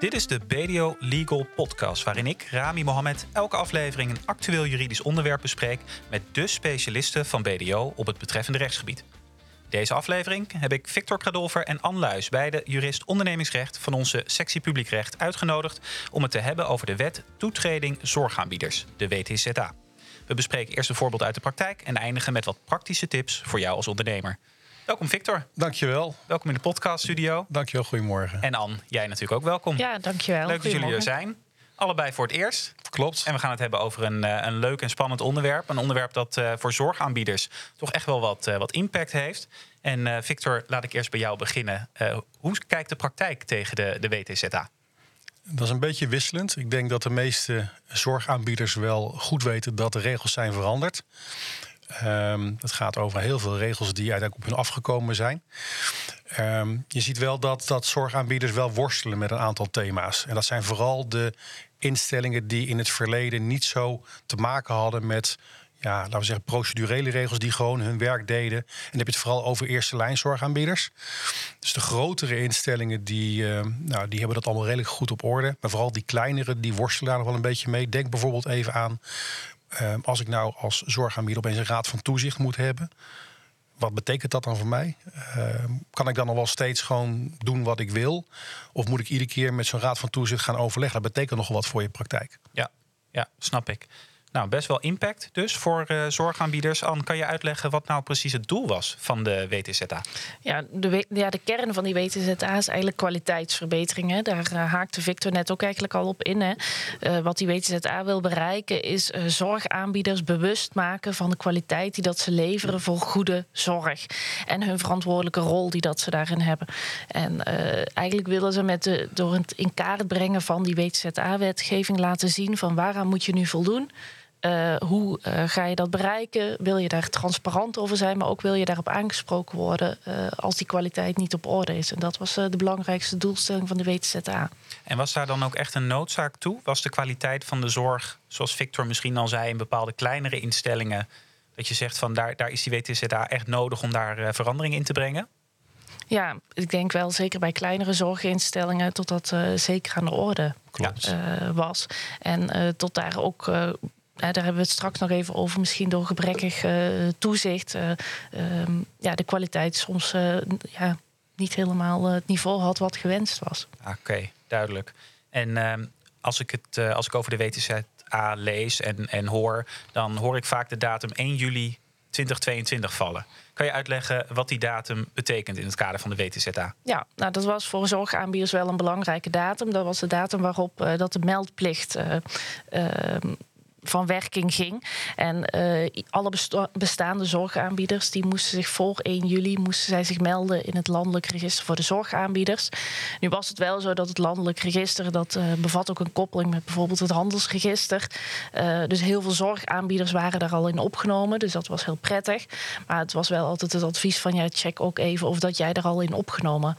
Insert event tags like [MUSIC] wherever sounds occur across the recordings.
Dit is de BDO Legal Podcast, waarin ik, Rami Mohammed, elke aflevering een actueel juridisch onderwerp bespreek met de specialisten van BDO op het betreffende rechtsgebied. Deze aflevering heb ik Victor Kradolfer en Ann Luis, beide jurist ondernemingsrecht van onze sectie publiekrecht, uitgenodigd om het te hebben over de wet toetreding zorgaanbieders, de WTZA. We bespreken eerst een voorbeeld uit de praktijk en eindigen met wat praktische tips voor jou als ondernemer. Welkom Victor. Dankjewel. Welkom in de podcaststudio. Dankjewel, goedemorgen. En Ann, jij natuurlijk ook welkom. Ja, dankjewel. Leuk dat jullie er zijn. Allebei voor het eerst. Klopt. En we gaan het hebben over een, eh, een leuk en spannend onderwerp. Een onderwerp dat uh, voor zorgaanbieders toch echt wel wat, uh, wat impact heeft. En Victor, laat ik eerst bij jou beginnen. hoe kijkt de praktijk tegen de, de WTZA? Dat is een beetje wisselend. Ik denk dat de meeste zorgaanbieders wel goed weten dat de regels zijn veranderd. Het gaat over heel veel regels die uiteindelijk op hun afgekomen zijn. Um, je ziet wel dat, dat zorgaanbieders wel worstelen met een aantal thema's. En dat zijn vooral de instellingen die in het verleden niet zo te maken hadden met ja, laten we zeggen, procedurele regels die gewoon hun werk deden. En dan heb je het vooral over eerste lijn zorgaanbieders. Dus de grotere instellingen die, uh, nou, die hebben dat allemaal redelijk goed op orde. Maar vooral die kleinere, die worstelen daar nog wel een beetje mee. Denk bijvoorbeeld even aan uh, als ik nou als zorgaanbieder opeens een raad van toezicht moet hebben. Wat betekent dat dan voor mij? Uh, kan ik dan nog wel steeds gewoon doen wat ik wil? Of moet ik iedere keer met zo'n raad van toezicht gaan overleggen? Dat betekent nogal wat voor je praktijk. Ja, ja snap ik. Nou, best wel impact dus voor uh, zorgaanbieders. Anne, kan je uitleggen wat nou precies het doel was van de WTZA? Ja, de, ja, de kern van die WTZA is eigenlijk kwaliteitsverbetering. Hè. Daar uh, haakte Victor net ook eigenlijk al op in. Hè. Uh, wat die WTZA wil bereiken is zorgaanbieders bewust maken van de kwaliteit die dat ze leveren voor goede zorg. En hun verantwoordelijke rol die dat ze daarin hebben. En eigenlijk willen ze met de, door het in kaart brengen van die WTZA-wetgeving laten zien van waaraan moet je nu voldoen. Uh, hoe uh, ga je dat bereiken? Wil je daar transparant over zijn, maar ook wil je daarop aangesproken worden uh, als die kwaliteit niet op orde is? En dat was de belangrijkste doelstelling van de WTZA. En was daar dan ook echt een noodzaak toe? Was de kwaliteit van de zorg, zoals Victor misschien al zei, in bepaalde kleinere instellingen, dat je zegt van daar, daar is die WTZA echt nodig om daar verandering in te brengen? Ja, ik denk wel zeker bij kleinere zorginstellingen tot dat zeker aan de orde was. En tot daar ook daar hebben we het straks nog even over. Misschien door gebrekkig uh, toezicht. Uh, um, ja, de kwaliteit soms uh, ja, niet helemaal het niveau had wat gewenst was. Oké, okay, duidelijk. En ehm, als, ik het, als ik over de WTZA lees en, en hoor, dan hoor ik vaak de datum 1 juli 2022 vallen. Kan je uitleggen wat die datum betekent in het kader van de WTZA? Ja, nou, dat was voor zorgaanbieders wel een belangrijke datum. Dat was de datum waarop uh, dat de meldplicht uh, uh, van werking ging. En uh, alle bestaande zorgaanbieders die moesten zich voor 1 juli moesten zij zich melden in het landelijk register voor de zorgaanbieders. Nu was het wel zo dat het landelijk register dat uh, bevat ook een koppeling met bijvoorbeeld het handelsregister. Uh, dus heel veel zorgaanbieders waren daar al in opgenomen. Dus dat was heel prettig. Maar het was wel altijd het advies van ja, check ook even of dat jij er al in opgenomen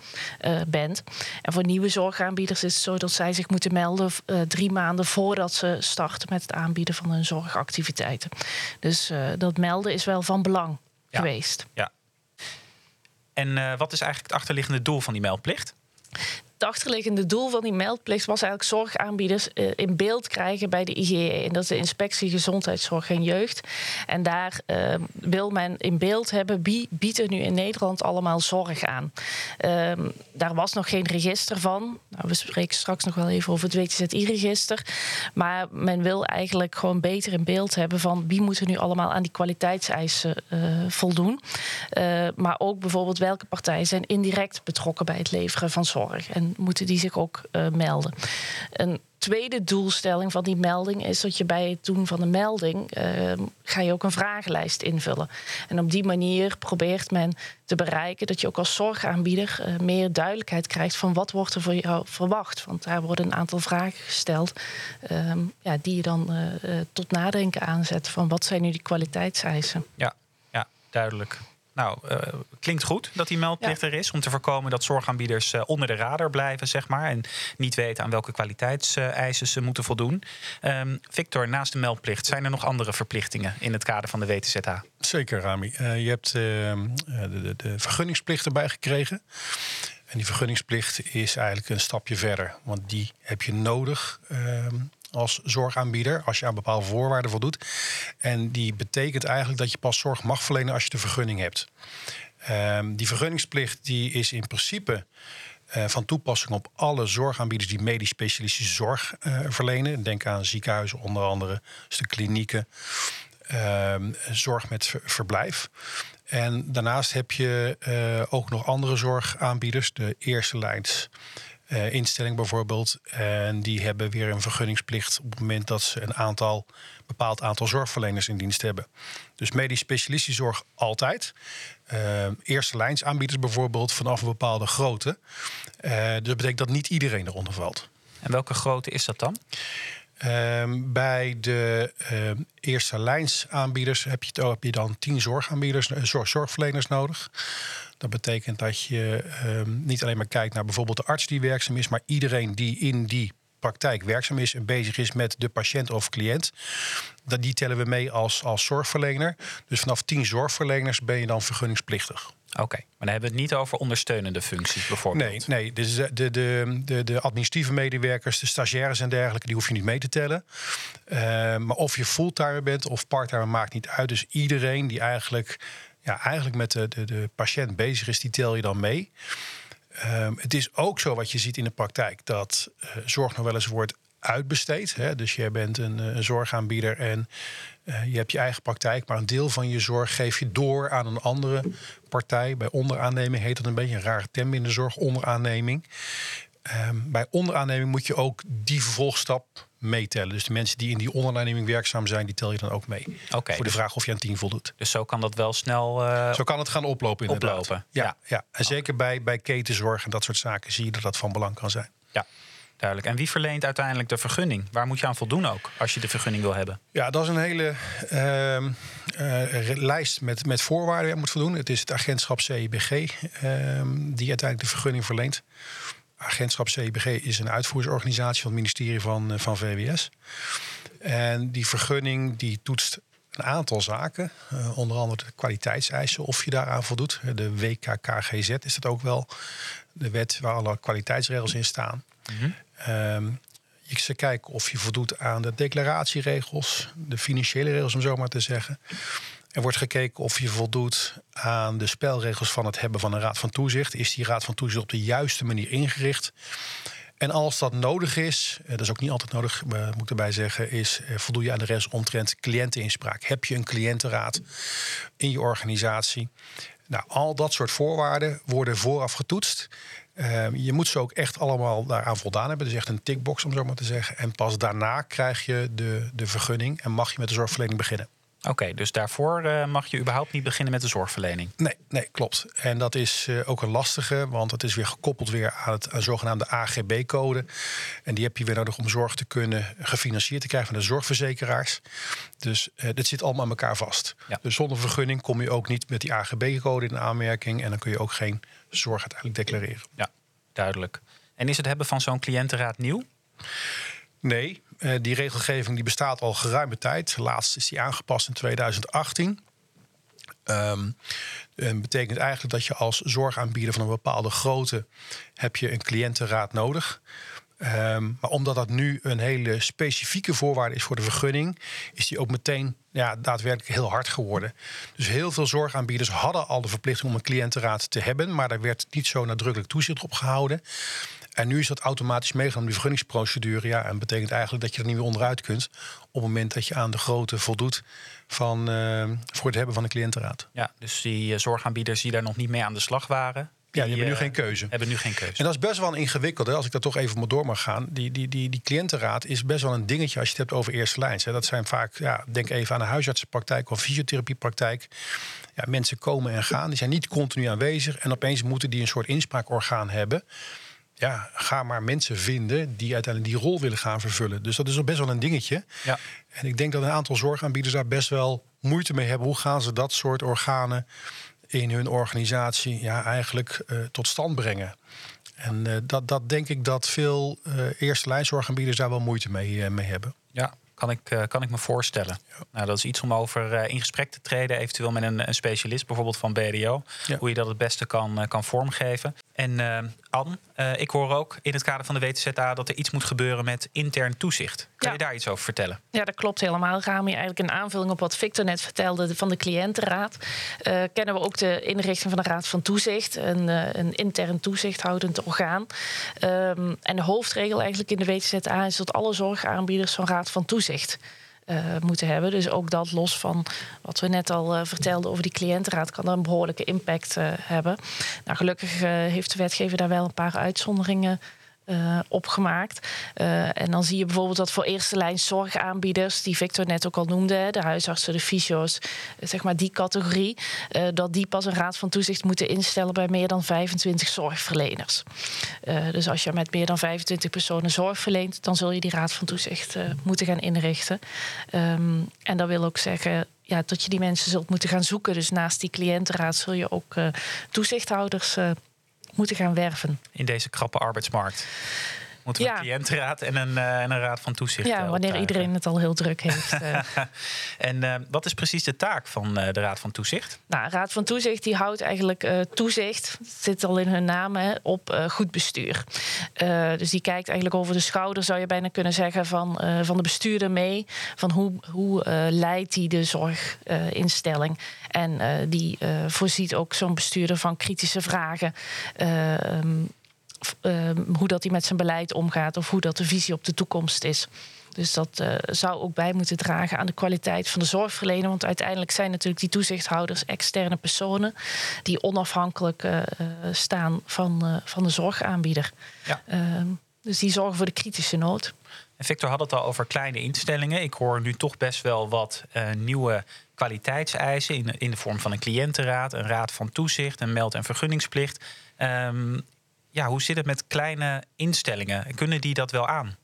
bent. En voor nieuwe zorgaanbieders is het zo dat zij zich moeten melden drie maanden voordat ze starten met het aanbieden van hun zorgactiviteiten. Dus uh, dat melden is wel van belang ja. geweest. Ja. En uh, wat is eigenlijk het achterliggende doel van die meldplicht? Het achterliggende doel van die meldplicht was eigenlijk zorgaanbieders uh, in beeld krijgen bij de IGE. En dat is de Inspectie Gezondheidszorg en Jeugd. En daar uh, wil men in beeld hebben wie biedt er nu in Nederland allemaal zorg aan. Uh, daar was nog geen register van. Nou, we spreken straks nog wel even over het WTZI-register. Maar men wil eigenlijk gewoon beter in beeld hebben van wie moet er nu allemaal aan die kwaliteitseisen eh, voldoen. maar ook bijvoorbeeld welke partijen zijn indirect betrokken bij het leveren van zorg. Moeten die zich ook uh, melden. Een tweede doelstelling van die melding is dat je bij het doen van de melding uh, ga je ook een vragenlijst invullen. En op die manier probeert men te bereiken dat je ook als zorgaanbieder uh, meer duidelijkheid krijgt van wat wordt er voor jou verwacht. Want daar worden een aantal vragen gesteld uh, ja, die je dan tot nadenken aanzet van wat zijn nu die kwaliteitseisen. Ja, ja duidelijk. Nou, uh, klinkt goed dat die meldplicht ja. er is om te voorkomen dat zorgaanbieders uh, onder de radar blijven, zeg maar, en niet weten aan welke kwaliteitseisen ze moeten voldoen. Um, Victor, naast de meldplicht, zijn er nog andere verplichtingen in het kader van de WTZA? Zeker, Rami. Uh, je hebt de, de, de, vergunningsplicht erbij gekregen. En die vergunningsplicht is eigenlijk een stapje verder. Want die heb je nodig ehm, als zorgaanbieder als je aan bepaalde voorwaarden voldoet. En die betekent eigenlijk dat je pas zorg mag verlenen als je de vergunning hebt. Ehm, die vergunningsplicht die is in principe uh, van toepassing op alle zorgaanbieders die medisch specialistische zorg uh, verlenen. Denk aan ziekenhuizen onder andere, dus de klinieken, uh, zorg met ver verblijf. En daarnaast heb je uh, ook nog andere zorgaanbieders, de eerste lijns. Uh, instelling bijvoorbeeld. En die hebben weer een vergunningsplicht op het moment dat ze een aantal bepaald aantal zorgverleners in dienst hebben. Dus medisch specialistische zorg altijd. Uh, eerste lijnsaanbieders bijvoorbeeld vanaf een bepaalde grootte. Uh, dus dat betekent dat niet iedereen eronder valt. En welke grootte is dat dan? Uh, bij de eerste lijnsaanbieders heb je, heb je dan tien zorgaanbieders, zorg, zorgverleners nodig. Dat betekent dat je ehm, niet alleen maar kijkt naar bijvoorbeeld de arts die werkzaam is, maar iedereen die in die praktijk werkzaam is en bezig is met de patiënt of cliënt. Dat, die tellen we mee als, als zorgverlener. Dus vanaf tien zorgverleners ben je dan vergunningsplichtig. Oké, maar dan hebben we het niet over ondersteunende functies bijvoorbeeld. Nee, nee dus de, de, de, de administratieve medewerkers, de stagiaires en dergelijke, die hoef je niet mee te tellen. Uh, maar of je fulltime bent of parttime maakt niet uit. Dus iedereen die eigenlijk, ja, eigenlijk met de, de, de patiënt bezig is, die tel je dan mee. Um, het is ook zo wat je ziet in de praktijk dat uh, zorg nog wel eens wordt uitbesteed. Hè? Dus jij bent een, een zorgaanbieder en uh, je hebt je eigen praktijk, maar een deel van je zorg geef je door aan een andere partij. Bij onderaanneming heet dat een beetje een rare term in de zorg, onderaanneming. Um, bij onderaanneming moet je ook die vervolgstap meetellen. Dus de mensen die in die onderaanneming werkzaam zijn, die tel je dan ook mee. Okay, voor de dus, vraag of je aan 10 voldoet. Dus zo kan dat wel snel. Uh, zo kan het gaan oplopen. Inderdaad. Oplopen. Ja, ja. ja. en zeker bij, bij ketenzorg en dat soort zaken zie je dat dat van belang kan zijn. Ja. Duidelijk. En wie verleent uiteindelijk de vergunning? Waar moet je aan voldoen ook als je de vergunning wil hebben? Ja, dat is een hele uh, uh, lijst met, met voorwaarden waar je moet voldoen. Het is het agentschap CIBG uh, die uiteindelijk de vergunning verleent. Agentschap CIBG is een uitvoeringsorganisatie van het ministerie van, van VWS. En die vergunning die toetst een aantal zaken. Uh, onder andere de kwaliteitseisen, of je daaraan voldoet. De WKKGZ is dat ook wel. De wet waar alle kwaliteitsregels in staan. Mm -hmm. um, ze kijken of je voldoet aan de declaratieregels, de financiële regels om zo maar te zeggen. Er wordt gekeken of je voldoet aan de spelregels van het hebben van een raad van toezicht. Is die raad van toezicht op de juiste manier ingericht? En als dat nodig is, dat is ook niet altijd nodig, moet ik erbij zeggen, is voldoe je aan de rest omtrent cliënteninspraak. Heb je een cliëntenraad in je organisatie? Nou, al dat soort voorwaarden worden vooraf getoetst. Uh, je moet ze ook echt allemaal daaraan voldaan hebben. Dus echt een tickbox, om zo maar te zeggen. En pas daarna krijg je de, de vergunning en mag je met de zorgverlening beginnen. Oké, okay, dus daarvoor uh, mag je überhaupt niet beginnen met de zorgverlening? Nee, nee klopt. En dat is uh, ook een lastige, want het is weer gekoppeld weer aan het aan zogenaamde AGB-code. En die heb je weer nodig om zorg te kunnen gefinancierd te krijgen van de zorgverzekeraars. Dus uh, dit zit allemaal aan elkaar vast. Ja. Dus zonder vergunning kom je ook niet met die AGB-code in aanmerking. En dan kun je ook geen zorg uiteindelijk declareren. Ja, duidelijk. En is het hebben van zo'n cliëntenraad nieuw? Nee, uh, die regelgeving die bestaat al geruime tijd. Laatst is die aangepast in 2018. Um, en betekent eigenlijk dat je als zorgaanbieder van een bepaalde grootte heb je een cliëntenraad nodig. Um, maar omdat dat nu een hele specifieke voorwaarde is voor de vergunning, is die ook meteen ja, daadwerkelijk heel hard geworden. Dus heel veel zorgaanbieders hadden al de verplichting om een cliëntenraad te hebben, maar daar werd niet zo nadrukkelijk toezicht op gehouden. En nu is dat automatisch meegenomen, die vergunningsprocedure. Ja, en betekent eigenlijk dat je er niet meer onderuit kunt. op het moment dat je aan de grootte voldoet. Van, uh, voor het hebben van een cliëntenraad. Ja, dus die uh, zorgaanbieders die daar nog niet mee aan de slag waren. Die, ja, die hebben nu geen keuze. Hebben nu geen keuze. En dat is best wel ingewikkeld, hè, als ik daar toch even door mag gaan. Die, die, die, die cliëntenraad is best wel een dingetje als je het hebt over eerste lijns. Hè. Dat zijn vaak, ja, denk even aan een huisartsenpraktijk of fysiotherapiepraktijk. Ja, mensen komen en gaan, die zijn niet continu aanwezig. En opeens moeten die een soort inspraakorgaan hebben ja, ga maar mensen vinden die uiteindelijk die rol willen gaan vervullen. Dus dat is best wel een dingetje. Ja. En ik denk dat een aantal zorgaanbieders daar best wel moeite mee hebben. Hoe gaan ze dat soort organen in hun organisatie ja, eigenlijk uh, tot stand brengen? En uh, dat, dat denk ik dat veel uh, eerste lijnzorgaanbieders daar wel moeite mee, mee hebben. Ja, kan ik, kan ik me voorstellen. Ja. Nou, dat is iets om over uh, in gesprek te treden, eventueel met een, een specialist, bijvoorbeeld van BDO. Ja. Hoe je dat het beste kan, uh, kan vormgeven. En uh, Anne, uh, ik hoor ook in het kader van de WTZA dat er iets moet gebeuren met intern toezicht. Kan ja. je daar iets over vertellen? Ja, dat klopt helemaal. Rami, eigenlijk een aanvulling op wat Victor net vertelde van de cliëntenraad. Uh, kennen we ook de inrichting van de Raad van Toezicht, een, een intern toezichthoudend orgaan. Um, en de hoofdregel eigenlijk in de WTZA is dat alle zorgaanbieders zo'n Raad van Toezicht uh, moeten hebben. Dus ook dat los van wat we net al uh, vertelden over die cliëntenraad, kan dat een behoorlijke impact uh, hebben. Nou, gelukkig heeft de wetgever daar wel een paar uitzonderingen uh, opgemaakt. Uh, en dan zie je bijvoorbeeld dat voor eerste lijn zorgaanbieders, die Victor net ook al noemde, de huisartsen, de fysio's, zeg maar die categorie, uh, dat die pas een raad van toezicht moeten instellen bij meer dan 25 zorgverleners. dus als je met meer dan 25 personen zorg verleent, dan zul je die raad van toezicht moeten gaan inrichten. Um, en dat wil ook zeggen ja, dat je die mensen zult moeten gaan zoeken. Dus naast die cliëntenraad zul je ook toezichthouders moeten gaan werven. In deze krappe arbeidsmarkt. Moeten we ja. een cliëntenraad en een, uh, en een raad van toezicht Ja, wanneer iedereen het al heel druk heeft. Uh. [LAUGHS] en wat is precies de taak van de raad van toezicht? Nou, raad van toezicht die houdt eigenlijk toezicht, het zit al in hun naam, hè, op goed bestuur. dus die kijkt eigenlijk over de schouder, zou je bijna kunnen zeggen, van, van de bestuurder mee. Van hoe, hoe leidt die de zorginstelling? En die voorziet ook zo'n bestuurder van kritische vragen. Um, uh, hoe dat hij met zijn beleid omgaat of hoe dat de visie op de toekomst is. Dus dat uh, zou ook bij moeten dragen aan de kwaliteit van de zorgverlener. Want uiteindelijk zijn natuurlijk die toezichthouders externe personen die onafhankelijk uh, staan van, van de zorgaanbieder. Ja. Ehm, dus die zorgen voor de kritische nood. En Victor had het al over kleine instellingen. Ik hoor nu toch best wel wat nieuwe kwaliteitseisen in, in de vorm van een cliëntenraad, een raad van toezicht, een meld- en vergunningsplicht. Um, ja, hoe zit het met kleine instellingen? Kunnen die dat wel aan?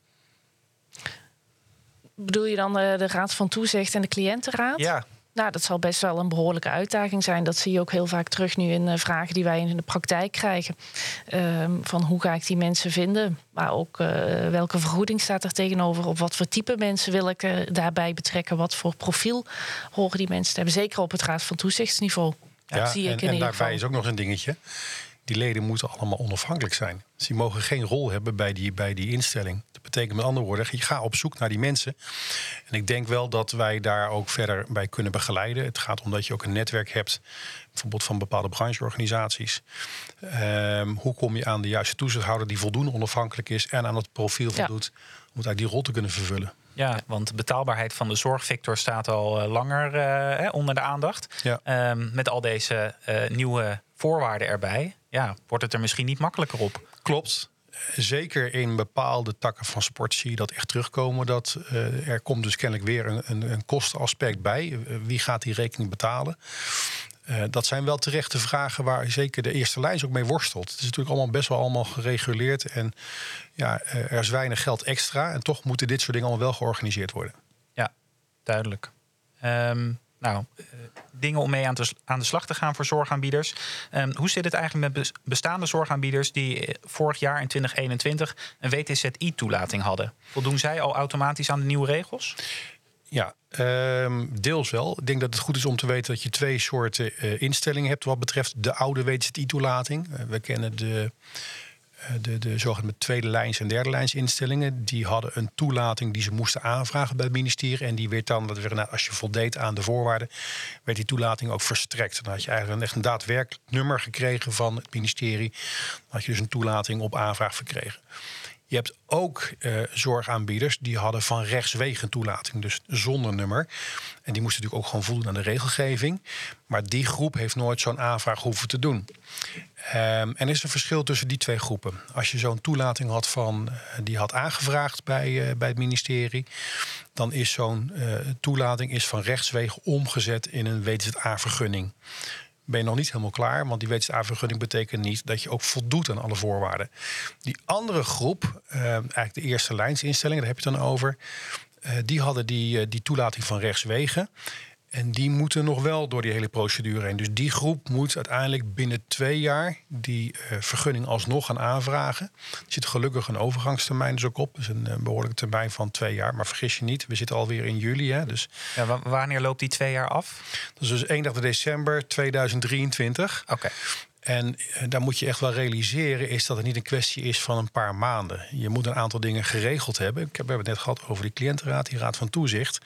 Bedoel je dan de, de Raad van Toezicht en de Cliëntenraad? Ja. Nou, dat zal best wel een behoorlijke uitdaging zijn. Dat zie je ook heel vaak terug nu in vragen die wij in de praktijk krijgen. Um, van hoe ga ik die mensen vinden? Maar ook uh, welke vergoeding staat er tegenover? Of wat voor type mensen wil ik uh, daarbij betrekken? Wat voor profiel horen die mensen te hebben? Zeker op het Raad van Toezichtsniveau. Ja, dat zie ik en, in en daarbij geval. is ook nog een dingetje die leden moeten allemaal onafhankelijk zijn. Dus die mogen geen rol hebben bij die, bij die instelling. Dat betekent met andere woorden, je gaat op zoek naar die mensen. En ik denk wel dat wij daar ook verder bij kunnen begeleiden. Het gaat om dat je ook een netwerk hebt, bijvoorbeeld van bepaalde brancheorganisaties. Um, hoe kom je aan de juiste toezichthouder die voldoende onafhankelijk is en aan het profiel voldoet ja. om eigenlijk die rol te kunnen vervullen? Ja, want de betaalbaarheid van de zorgvector staat al uh, langer uh, onder de aandacht. Ja. Um, met al deze uh, nieuwe voorwaarden erbij, ja, wordt het er misschien niet makkelijker op. Klopt. Zeker in bepaalde takken van sport zie je dat echt terugkomen. Dat uh, er komt dus kennelijk weer een, een, een kostenaspect bij. Uh, wie gaat die rekening betalen? Uh, dat zijn wel terechte vragen waar zeker de eerste lijn ook mee worstelt. Het is natuurlijk allemaal best wel allemaal gereguleerd. En ja, er is weinig geld extra. En toch moeten dit soort dingen allemaal wel georganiseerd worden. Ja, duidelijk. Um, nou, uh, dingen om mee aan, te, aan, de slag te gaan voor zorgaanbieders. Um, hoe zit het eigenlijk met bestaande zorgaanbieders die eh, vorig jaar in 2021 een WTZI-toelating hadden? Voldoen zij al automatisch aan de nieuwe regels? Ja, um, deels wel. Ik denk dat het goed is om te weten dat je twee soorten uh, instellingen hebt wat betreft de oude WTZI-toelating. We kennen de eh, de, de zogenaamde tweede lijns en derde lijns instellingen, die hadden een toelating die ze moesten aanvragen bij het ministerie. En die werd dan, dat werd, nou, als je voldeed aan de voorwaarden, werd die toelating ook verstrekt. Dan had je eigenlijk echt een daadwerkelijk nummer gekregen van het ministerie. Dan had je dus een toelating op aanvraag verkregen. Je hebt ook uh, zorgaanbieders die hadden van rechtswegen toelating, dus zonder nummer. En die moesten natuurlijk ook gewoon voldoen aan de regelgeving. Maar die groep heeft nooit zo'n aanvraag hoeven te doen. Um, en er is een verschil tussen die twee groepen. Als je zo'n toelating had van, uh, die had aangevraagd bij, uh, bij het ministerie, dan is zo'n toelating is van rechtswegen omgezet in een WZA-vergunning ben je nog niet helemaal klaar. Want die WTA-vergunning betekent niet dat je ook voldoet aan alle voorwaarden. Die andere groep, uh, eigenlijk de eerste lijnsinstellingen, daar heb je het dan over. Uh, die hadden die, uh, die toelating van rechtswegen. En die moeten nog wel door die hele procedure heen. Dus die groep moet uiteindelijk binnen twee jaar die uh, vergunning alsnog gaan aanvragen. Er zit gelukkig een overgangstermijn dus ook op. Dus een, een behoorlijke termijn van twee jaar. Maar vergis je niet, we zitten alweer in juli. Hè, dus ja, wanneer loopt die twee jaar af? Dat is dus 31 december 2023. Oké. Okay. En eh, daar moet je echt wel realiseren is dat het niet een kwestie is van een paar maanden. Je moet een aantal dingen geregeld hebben. Ik heb, we hebben het net gehad over die cliëntenraad, die raad van toezicht.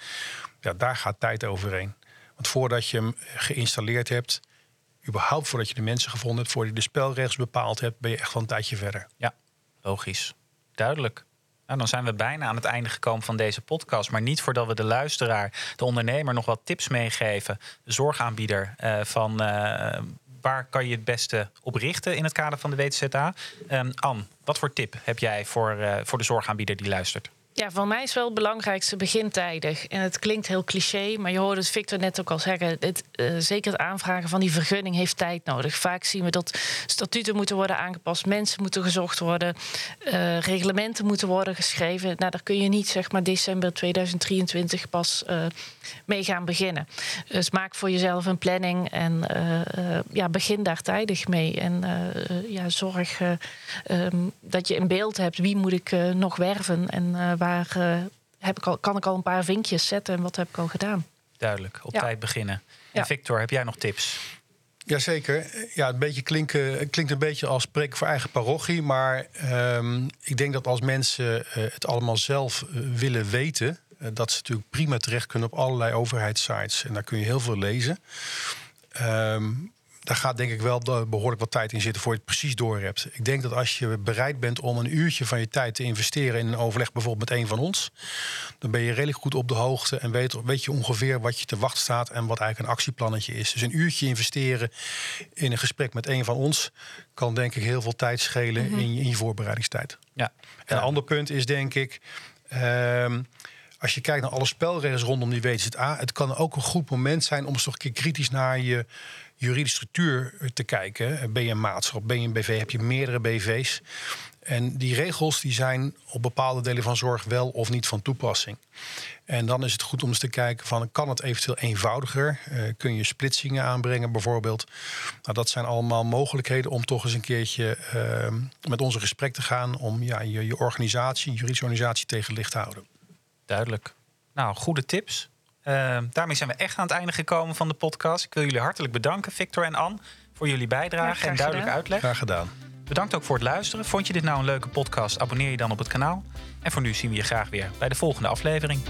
Ja, daar gaat tijd overheen. Voordat je hem geïnstalleerd hebt, überhaupt voordat je de mensen gevonden hebt, voordat je de spelregels bepaald hebt, ben je echt wel een tijdje verder. Ja, logisch. Duidelijk. Nou, dan zijn we bijna aan het einde gekomen van deze podcast. Maar niet voordat we de luisteraar, de ondernemer, nog wat tips meegeven. De zorgaanbieder uh, van uh, waar kan je het beste op richten in het kader van de WTZA? Um, Anne, wat voor tip heb jij voor, uh, voor de zorgaanbieder die luistert? Ja, voor mij is wel het belangrijkste begintijdig. En het klinkt heel cliché, maar je hoorde Victor net ook al zeggen. Het, uh, zeker het aanvragen van die vergunning heeft tijd nodig. Vaak zien we dat statuten moeten worden aangepast, mensen moeten gezocht worden, uh, reglementen moeten worden geschreven. Nou, daar kun je niet zeg maar december 2023 pas uh, mee gaan beginnen. Dus maak voor jezelf een planning en ja, begin daar tijdig mee. En ja, zorg um, dat je in beeld hebt wie moet ik nog werven en waar uh, heb ik al, kan ik al een paar vinkjes zetten en wat heb ik al gedaan? Duidelijk, op ja. tijd beginnen. En Victor, heb jij nog tips? Jazeker. Ja, een beetje klinken, klinkt een beetje als spreken voor eigen parochie. Maar um, ik denk dat als mensen uh, het allemaal zelf uh, willen weten, uh, dat ze natuurlijk prima terecht kunnen op allerlei overheidssites. En daar kun je heel veel lezen. Um, daar gaat denk ik wel behoorlijk wat tijd in zitten voor je het precies door hebt. Ik denk dat als je bereid bent om een uurtje van je tijd te investeren in een overleg bijvoorbeeld met een van ons, dan ben je redelijk goed op de hoogte en weet, weet je ongeveer wat je te wachten staat en wat eigenlijk een actieplannetje is. Dus een uurtje investeren in een gesprek met een van ons kan denk ik heel veel tijd schelen mm -hmm. in, je, in, je, voorbereidingstijd. Ja. En een ander punt is denk ik. Um, als je kijkt naar alle spelregels rondom die WZA, het kan ook een goed moment zijn om eens toch een keer kritisch naar je juridische structuur te kijken. Ben je een maatschap, ben je een BV, heb je meerdere BV's. En die regels die zijn op bepaalde delen van zorg wel of niet van toepassing. En dan is het goed om eens te kijken van kan het eventueel eenvoudiger? Uh, kun je splitsingen aanbrengen bijvoorbeeld? Nou, dat zijn allemaal mogelijkheden om toch eens een keertje uh, met onze gesprek te gaan om ja, je, je organisatie, juridische organisatie tegen licht te houden. Duidelijk. Nou, goede tips. Uh, daarmee zijn we echt aan het einde gekomen van de podcast. Ik wil jullie hartelijk bedanken, Victor en Anne, voor jullie bijdrage ja, en duidelijke gedaan. uitleg. Graag gedaan. Bedankt ook voor het luisteren. Vond je dit nou een leuke podcast? Abonneer je dan op het kanaal. En voor nu zien we je graag weer bij de volgende aflevering.